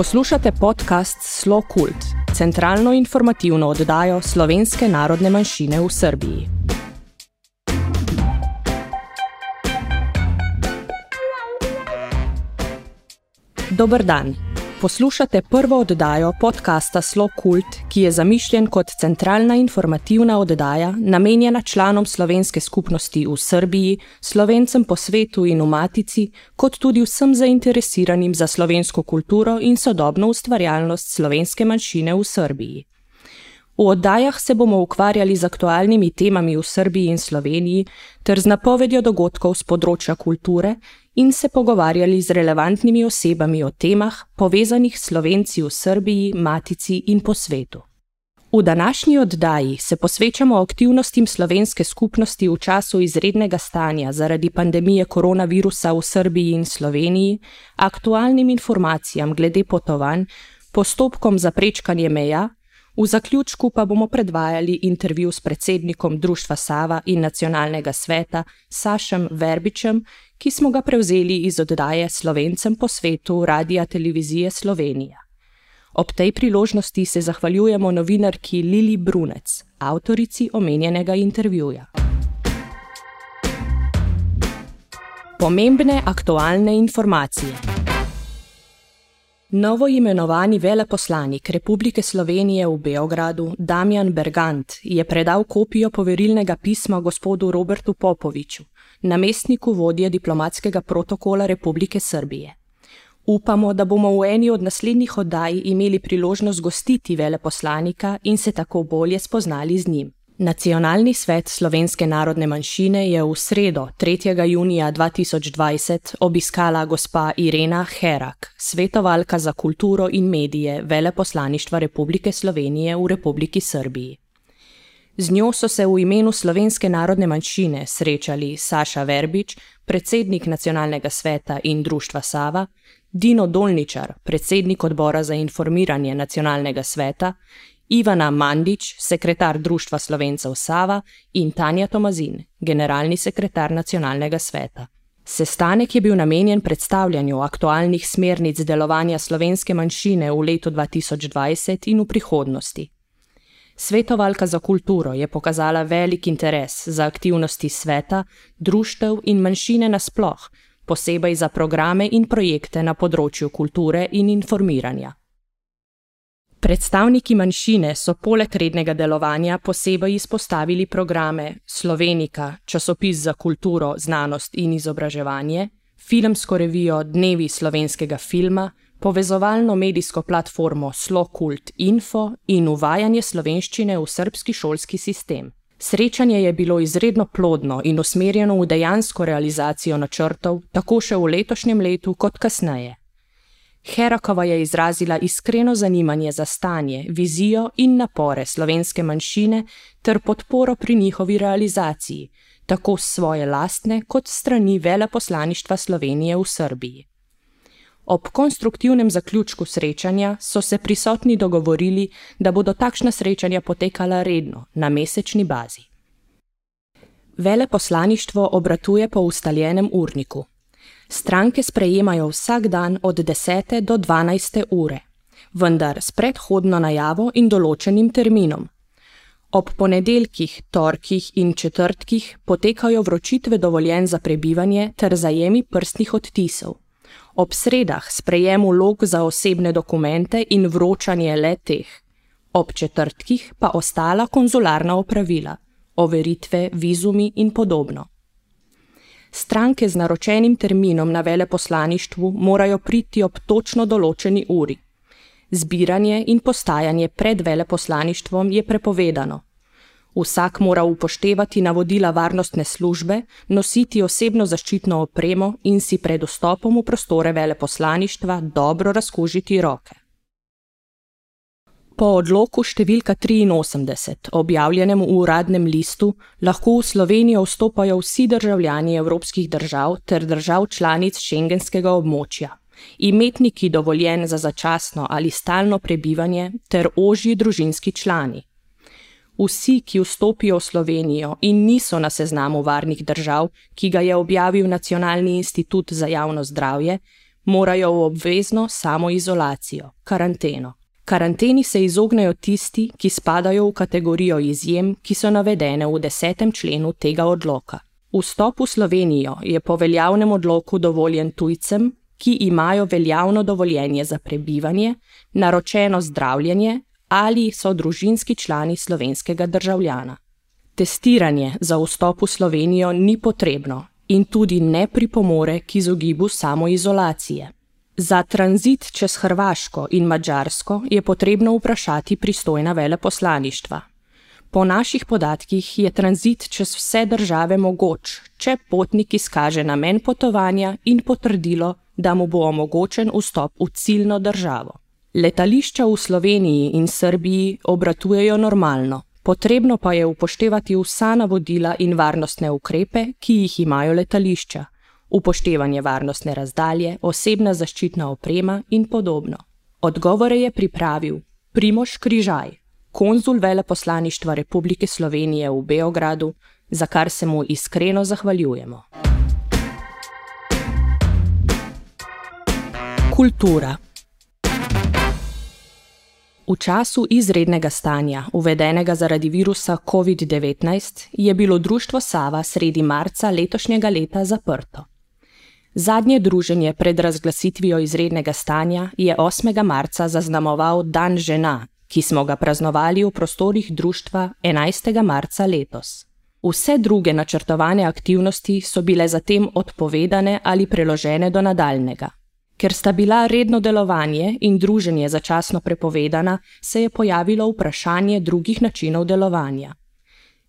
Poslušate podcast Slo Kult, centralno informativno oddajo slovenske narodne manjšine v Srbiji. Dober dan. Poslušate prvo oddajo podcasta Slo Kult, ki je zamišljen kot centralna informativna oddaja, namenjena članom slovenske skupnosti v Srbiji, slovencem po svetu in v Matici, kot tudi vsem zainteresiranim za slovensko kulturo in sodobno ustvarjalnost slovenske manjšine v Srbiji. V oddajah se bomo ukvarjali z aktualnimi temami v Srbiji in Sloveniji ter z napovedjo dogodkov z področja kulture in se pogovarjali z relevantnimi osebami o temah, povezanih s Slovenci v Srbiji, Matici in po svetu. V današnji oddaji se posvečamo aktivnostim slovenske skupnosti v času izrednega stanja zaradi pandemije koronavirusa v Srbiji in Sloveniji, aktualnim informacijam glede potovanj, postopkom za prečkanje meja, v zaključku pa bomo predvajali intervju s predsednikom Društva Sava in nacionalnega sveta Sašem Verbičem, ki smo ga prevzeli iz oddaje Slovencem po svetu Radia Televizije Slovenija. Ob tej priložnosti se zahvaljujemo novinarki Lili Brunec, avtorici omenjenega intervjuja. Pomembne aktualne informacije. Novo imenovani veleposlanik Republike Slovenije v Beogradu, Damjan Bergant, je predal kopijo poverilnega pisma gospodu Robertu Popoviču, namestniku vodje diplomatskega protokola Republike Srbije. Upamo, da bomo v eni od naslednjih oddaj imeli priložnost gostiti veleposlanika in se tako bolje spoznali z njim. Nacionalni svet slovenske narodne manjšine je v sredo 3. junija 2020 obiskala gospa Irena Herak, svetovalka za kulturo in medije veleposlaništva Republike Slovenije v Republiki Srbiji. Z njo so se v imenu slovenske narodne manjšine srečali Saša Verbič, predsednik nacionalnega sveta in društva Sava, Dino Dolničar, predsednik odbora za informiranje nacionalnega sveta, Ivana Mandič, sekretar Društva slovencev Sava in Tanja Tomazin, generalni sekretar nacionalnega sveta. Sestanek je bil namenjen predstavljanju aktualnih smernic delovanja slovenske manjšine v letu 2020 in v prihodnosti. Svetovalka za kulturo je pokazala velik interes za aktivnosti sveta, društev in manjšine nasploh, posebej za programe in projekte na področju kulture in informiranja. Predstavniki manjšine so poleg rednega delovanja posebej izpostavili programe Slovenika, časopis za kulturo, znanost in izobraževanje, filmsko revijo Dnevi slovenskega filma, povezovalno medijsko platformo Slokult Info in uvajanje slovenščine v srbski šolski sistem. Srečanje je bilo izredno plodno in usmerjeno v dejansko realizacijo načrtov, tako še v letošnjem letu kot kasneje. Herakova je izrazila iskreno zanimanje za stanje, vizijo in napore slovenske manjšine ter podporo pri njihovi realizaciji, tako svoje lastne kot strani veleposlaništva Slovenije v Srbiji. Ob konstruktivnem zaključku srečanja so se prisotni dogovorili, da bodo takšna srečanja potekala redno, na mesečni bazi. Veleposlaništvo obratuje po ustaljenem urniku. Stranke sprejemajo vsak dan od 10. do 12. ure, vendar s predhodno najavo in določenim terminom. Ob ponedeljkih, torkih in četrtkih potekajo vročitve dovoljen za prebivanje ter zajemi prstnih odtisov ob sredah sprejem vlog za osebne dokumente in vročanje le teh, ob četrtkih pa ostala konzularna opravila, overitve, vizumi in podobno. Stranke z naročenim terminom na veleposlaništvu morajo priti ob točno določeni uri. Zbiranje in postajanje pred veleposlaništvom je prepovedano. Vsak mora upoštevati navodila varnostne službe, nositi osebno zaščitno opremo in si pred vstopom v prostore veleposlaništva dobro razkužiti roke. Po odloku številka 83, objavljenem v uradnem listu, lahko v Slovenijo vstopajo vsi državljani evropskih držav ter držav članic šengenskega območja, imetniki dovoljen za začasno ali stalno prebivanje ter ožji družinski člani vsi, ki vstopijo v Slovenijo in niso na seznamu varnih držav, ki ga je objavil Nacionalni institut za javno zdravje, morajo v obvezno samoizolacijo, karanteno. Karanteni se izognejo tisti, ki spadajo v kategorijo izjem, ki so navedene v desetem členu tega odloka. Vstop v Slovenijo je po veljavnem odloku dovoljen tujcem, ki imajo veljavno dovoljenje za prebivanje, naročeno zdravljenje ali so družinski člani slovenskega državljana. Testiranje za vstop v Slovenijo ni potrebno in tudi ne pripomore k izogibu samoizolacije. Za tranzit čez Hrvaško in Mačarsko je potrebno vprašati pristojna veleposlaništva. Po naših podatkih je tranzit čez vse države mogoč, če potnik izkaže namen potovanja in potrdilo, da mu bo omogočen vstop v ciljno državo. Letališča v Sloveniji in Srbiji obratujejo normalno, potrebno pa je upoštevati vsa navodila in varnostne ukrepe, ki jih imajo letališča, upoštevanje varnostne razdalje, osebna zaščitna oprema in podobno. Odgovore je pripravil Primoš Križaj, konzul veleposlaništva Republike Slovenije v Beogradu, za kar se mu iskreno zahvaljujemo. Kultura. V času izrednega stanja, uvedenega zaradi virusa COVID-19, je bilo društvo Sava sredi marca letošnjega leta zaprto. Zadnje druženje pred razglasitvijo izrednega stanja je 8. marca zaznamoval Dan žena, ki smo ga praznovali v prostorih društva 11. marca letos. Vse druge načrtovane aktivnosti so bile zatem odpovedane ali preložene do nadaljnega. Ker sta bila redno delovanje in druženje začasno prepovedana, se je pojavilo vprašanje drugih načinov delovanja.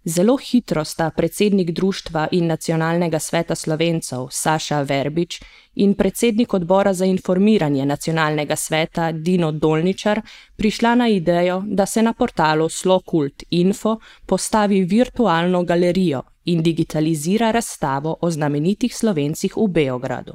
Zelo hitro sta predsednik društva in nacionalnega sveta slovencev Saša Verbič in predsednik odbora za informiranje nacionalnega sveta Dino Dolničar prišla na idejo, da se na portalu Slokult Info postavi virtualno galerijo in digitalizira razstavo o znamenitih slovencih v Beogradu.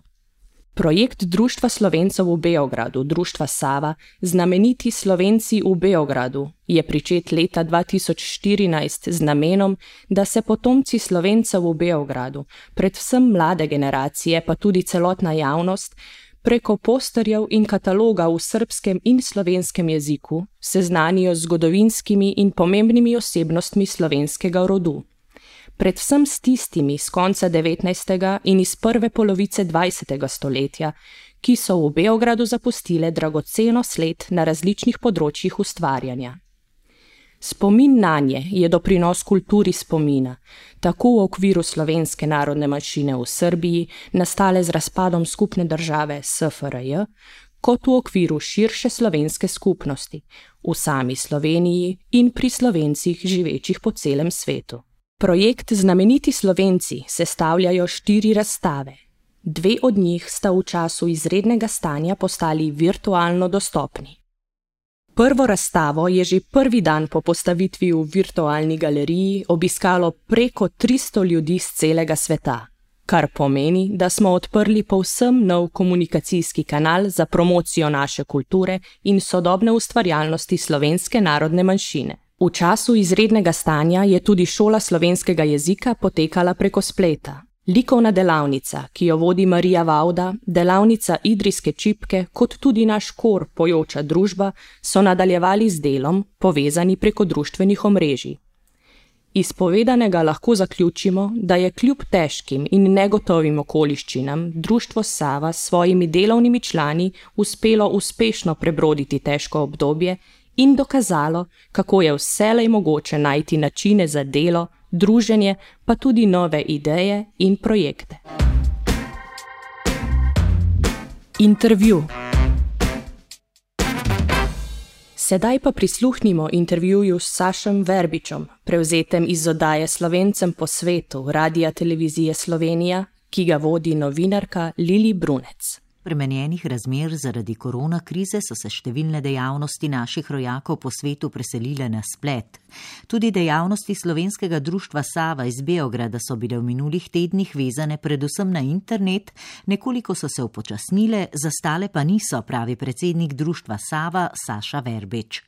Projekt Društva Slovencev v Beogradu, Društva Sava, znameniti Slovenci v Beogradu, je pričet leta 2014 z namenom, da se potomci Slovencev v Beogradu, predvsem mlade generacije, pa tudi celotna javnost, preko posterjev in kataloga v srpskem in slovenskem jeziku seznanijo z zgodovinskimi in pomembnimi osebnostmi slovenskega rodu predvsem s tistimi z konca 19. in iz prve polovice 20. stoletja, ki so v Beogradu zapustile dragoceno sled na različnih področjih ustvarjanja. Spomin na nje je doprinos kulturi spomina, tako v okviru slovenske narodne manjšine v Srbiji, nastale z razpadom skupne države SFRJ, kot v okviru širše slovenske skupnosti, v sami Sloveniji in pri slovencih živečih po celem svetu. Projekt Znameniti Slovenci sestavljajo štiri razstave. Dve od njih sta v času izrednega stanja postali virtualno dostopni. Prvo razstavo je že prvi dan po postavitvi v virtualni galeriji obiskalo preko 300 ljudi z celega sveta, kar pomeni, da smo odprli povsem nov komunikacijski kanal za promocijo naše kulture in sodobne ustvarjalnosti slovenske narodne manjšine. V času izrednega stanja je tudi šola slovenskega jezika potekala preko spleta. Likovna delavnica, ki jo vodi Marija Vauda, delavnica Idrijske čipke, kot tudi naš kor Pojoča družba, so nadaljevali z delom, povezani preko društvenih omrežij. Iz povedanega lahko zaključimo, da je kljub težkim in negotovim okoliščinam društvo Sava s svojimi delovnimi člani uspelo uspešno prebroditi težko obdobje in dokazalo, kako je vselej mogoče najti načine za delo, druženje, pa tudi nove ideje in projekte. Intervju. Sedaj pa prisluhnimo intervjuju s Sašem Verbičem, prevzetem iz oddaje Slovencem po svetu Radia Televizije Slovenija, ki ga vodi novinarka Lili Brunec spremenjenih razmer zaradi korona krize so se številne dejavnosti naših rojakov po svetu preselile na splet. Tudi dejavnosti slovenskega društva Sava iz Beograda so bile v minulih tednih vezane predvsem na internet, nekoliko so se upočasnile, zastale pa niso, pravi predsednik društva Sava Saša Verbeč.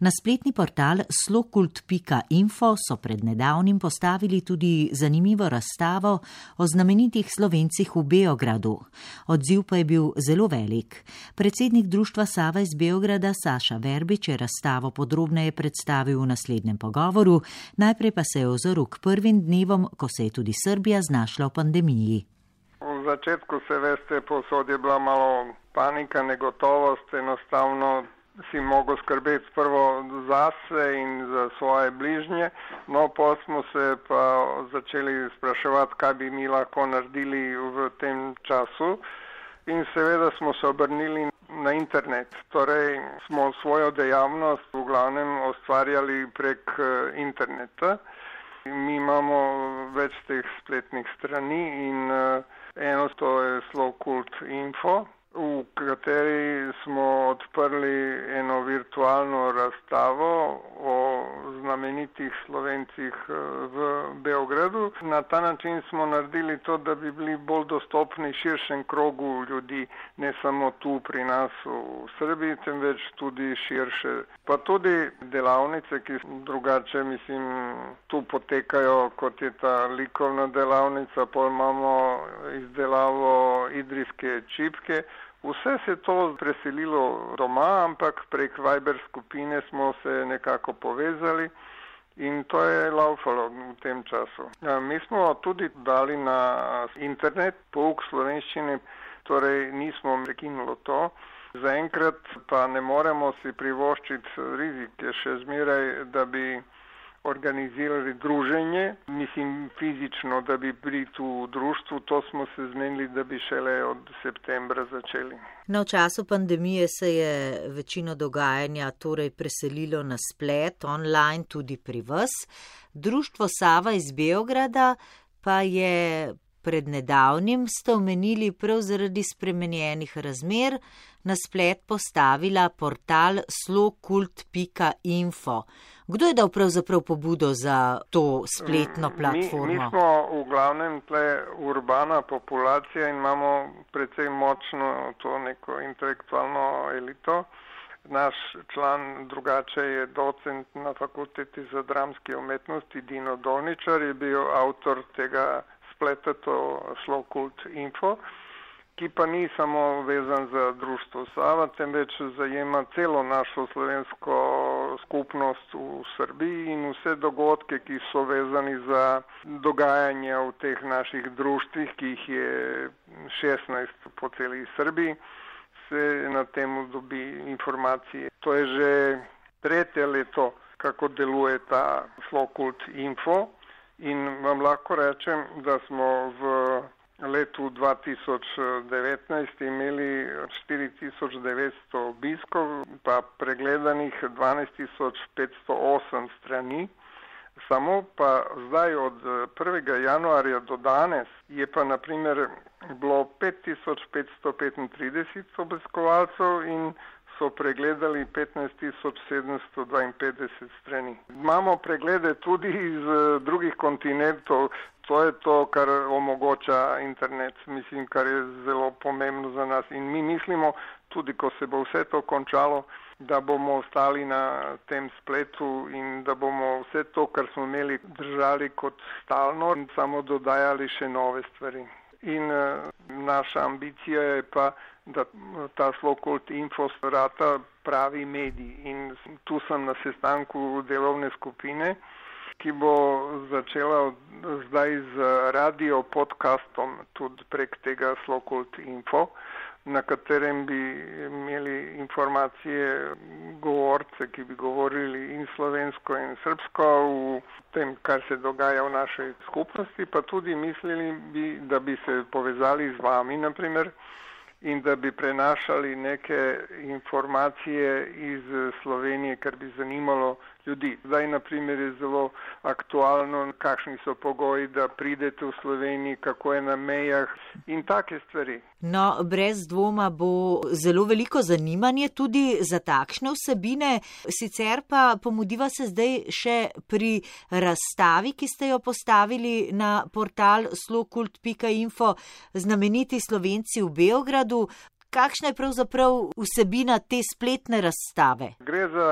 Na spletni portal slokult.info so pred nedavnim postavili tudi zanimivo razstavo o znamenitih slovencih v Beogradu. Odziv pa je bil zelo velik. Predsednik Društva Sava iz Beograda Saša Verbič je razstavo podrobneje predstavil v naslednjem pogovoru, najprej pa se je ozoril k prvim dnevom, ko se je tudi Srbija znašla v pandemiji. V začetku se veste, posod je bila malo panika, negotovost, enostavno si mogel skrbeti prvo zase in za svoje bližnje, no pa smo se pa začeli spraševati, kaj bi mi lahko naredili v tem času in seveda smo se obrnili na internet. Torej smo svojo dejavnost v glavnem ustvarjali prek eh, interneta. Mi imamo več teh spletnih strani in uh, eno to je Slowkult Info, v kateri smo odprli eno virtualno razstavo o znamenitih slovencih eh, v Beogradu. Na ta način smo naredili to, da bi bili bolj dostopni širšem krogu ljudi, ne samo tu pri nas v Srbiji, temveč tudi širše. Pa tudi delavnice, ki drugače, mislim, tu potekajo, kot je ta likovna delavnica, pa imamo izdelavo idrijske čipke. Vse se je to preselilo doma, ampak prek Viber skupine smo se nekako povezali in to je laufalo v tem času. Ja, mi smo tudi dali na internet pouk slovenščine, torej nismo prekinuli to. Zaenkrat pa ne moremo si privoščiti rizike še zmeraj, da bi organizirali druženje, mislim fizično, da bi bili tu v društvu, to smo se zmenili, da bi šele od septembra začeli. Na času pandemije se je večino dogajanja torej preselilo na splet, online tudi pri vas. Društvo Sava iz Beograda pa je pred nedavnim, ste omenili prav zaradi spremenjenih razmer, na splet postavila portal slokult.info. Kdo je dal pravzaprav pobudo za to spletno platformo? Mi, mi smo v glavnem tle urbana populacija in imamo precej močno to neko intelektualno elito. Naš član drugače je docent na fakulteti za dramske umetnosti Dino Doničar, je bil avtor tega spleta, to Slokult Info ki pa ni samo vezan za društvo Sava, temveč zajema celo našo slovensko skupnost v Srbiji in vse dogodke, ki so vezani za dogajanje v teh naših društvih, ki jih je 16 po celi Srbiji, se na temu dobi informacije. To je že tretje leto, kako deluje ta Flokult Info in vam lahko rečem, da smo v letu 2019 imeli 4900 obiskov, pa pregledanih 12508 strani. Samo pa zdaj od 1. januarja do danes je pa naprimer bilo 5535 obiskovalcev in so pregledali 15752 strani. Imamo preglede tudi iz drugih kontinentov, to je to, kar omogoča internet, mislim, kar je zelo pomembno za nas. In mi mislimo, tudi ko se bo vse to končalo, da bomo ostali na tem spletu in da bomo vse to, kar smo imeli, držali kot stalno in samo dodajali še nove stvari. In uh, naša ambicija je pa, da ta Slokult Info strata pravi medij. In tu sem na sestanku delovne skupine ki bo začela zdaj z radio podcastom tudi prek tega Slokult Info, na katerem bi imeli informacije govorce, ki bi govorili in slovensko in srbsko v tem, kar se dogaja v našej skupnosti, pa tudi mislili bi, da bi se povezali z vami, naprimer, in da bi prenašali neke informacije iz Slovenije, kar bi zanimalo ljudi. Zdaj, na primer, je zelo aktualno, kakšni so pogoji, da pridete v Sloveniji, kako je na mejah in take stvari. No, brez dvoma bo zelo veliko zanimanje tudi za takšne vsebine. Sicer pa pomudiva se zdaj še pri razstavi, ki ste jo postavili na portal slokult.info znameniti Slovenci v Beogradu. Kakšna je pravzaprav vsebina te spletne razstave? Gre za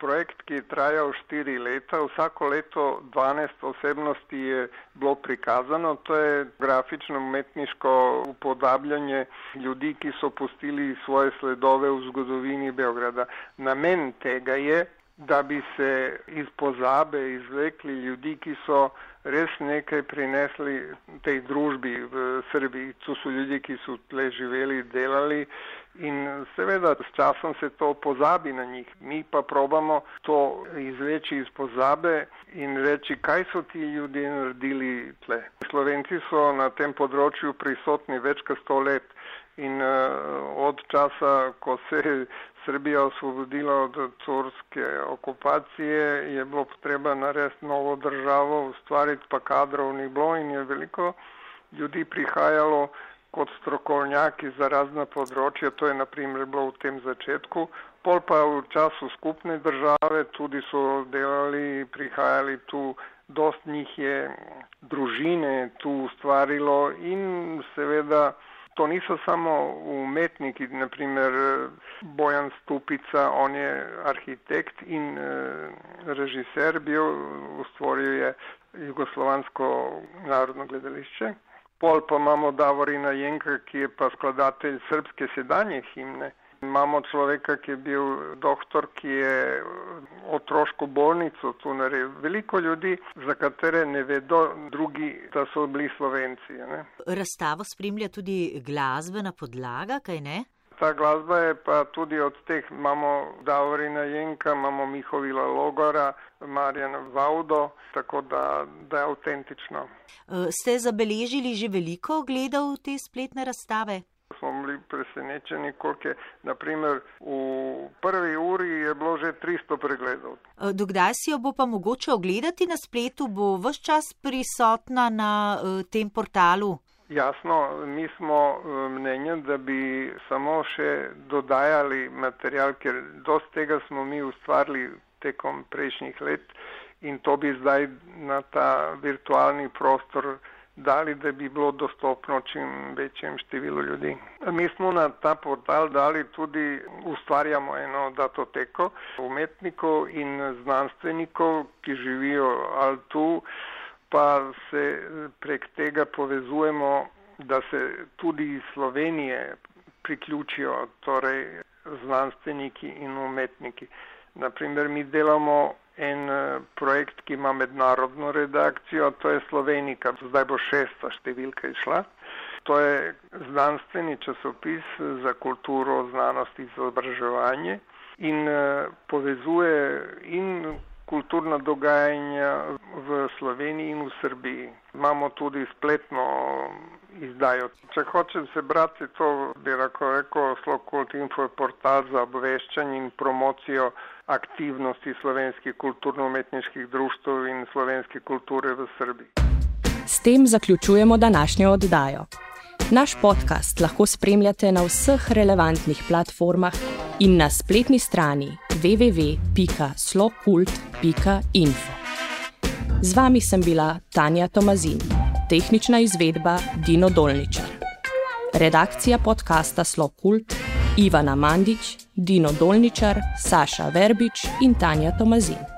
projekt, ki je trajal štiri leta. Vsako leto 12 osebnosti je bilo prikazano. To je grafično umetniško upodabljanje ljudi, ki so pustili svoje sledove v zgodovini Beograda. Namen tega je, da bi se iz pozabe izvekli ljudi, ki so res nekaj prinesli tej družbi v Srbiji. To so ljudje, ki so tle živeli, delali in seveda s časom se to pozabi na njih. Mi pa probamo to izveči iz pozabe in reči, kaj so ti ljudje naredili tle. Slovenci so na tem področju prisotni več kot sto let. In uh, od časa, ko se Srbija osvobodila od turske okupacije, je bilo potreba narediti novo državo, ustvariti pa kadrov ni bilo in je veliko ljudi prihajalo kot strokovnjaki za razna področja, to je naprimer bilo v tem začetku, pol pa v času skupne države tudi so delali, prihajali tu, dost njih je družine tu ustvarilo in seveda to niso samo umetniki, naprimer Bojan Stupica, on je arhitekt in uh, režiser bil, ustvoril je Jugoslovansko narodno gledališče. Pol pa imamo Davorina Jenka, ki je pa skladatelj srpske sedanje himne. Imamo človeka, ki je bil doktor, ki je otroško bolnico tu naredil. Veliko ljudi, za katere ne vedo drugi, da so bili slovenci. Ne? Razstavo spremlja tudi glasbena podlaga, kaj ne? Ta glasba je pa tudi od teh, imamo Davorina Jenka, imamo Mihovila Logora, Marjana Vaudo, tako da, da je avtentično. E, ste zabeležili že veliko gledal te spletne razstave? Smo bili presenečeni, koliko je, naprimer, v prvi uri je bilo že 300 pregledov. E, dokdaj si jo bo pa mogoče ogledati na spletu, bo vse čas prisotna na uh, tem portalu? Jasno, mi smo e, mnenja, da bi samo še dodajali material, ker dost tega smo mi ustvarili tekom prejšnjih let in to bi zdaj na ta virtualni prostor dali, da bi bilo dostopno čim večjem številu ljudi. Mi smo na ta portal dali tudi, ustvarjamo eno datoteko umetnikov in znanstvenikov, ki živijo ali tu, pa se prek tega povezujemo, da se tudi iz Slovenije priključijo, torej znanstveniki in umetniki. Naprimer, mi delamo en eh, projekt, ki ima mednarodno redakcijo, to je Slovenika, zdaj bo šesta številka išla. To je znanstveni časopis za kulturo, znanost in izobraževanje in eh, povezuje in kulturna dogajanja v Sloveniji in v Srbiji. Imamo tudi spletno izdajo. Če hočem se brati, to bi lahko rekel, Slokult Info je portal za obveščanje in promocijo aktivnosti slovenskih kulturno-umetniških društv in slovenske kulture v Srbiji. S tem zaključujemo današnjo oddajo. Naš podcast lahko spremljate na vseh relevantnih platformah in na spletni strani www.slokult.info. Z vami sem bila Tanja Tomazin, tehnična izvedba Dino Dolničar. Redakcija podcasta Slokult Ivana Mandić, Dino Dolničar, Saša Verbič in Tanja Tomazin.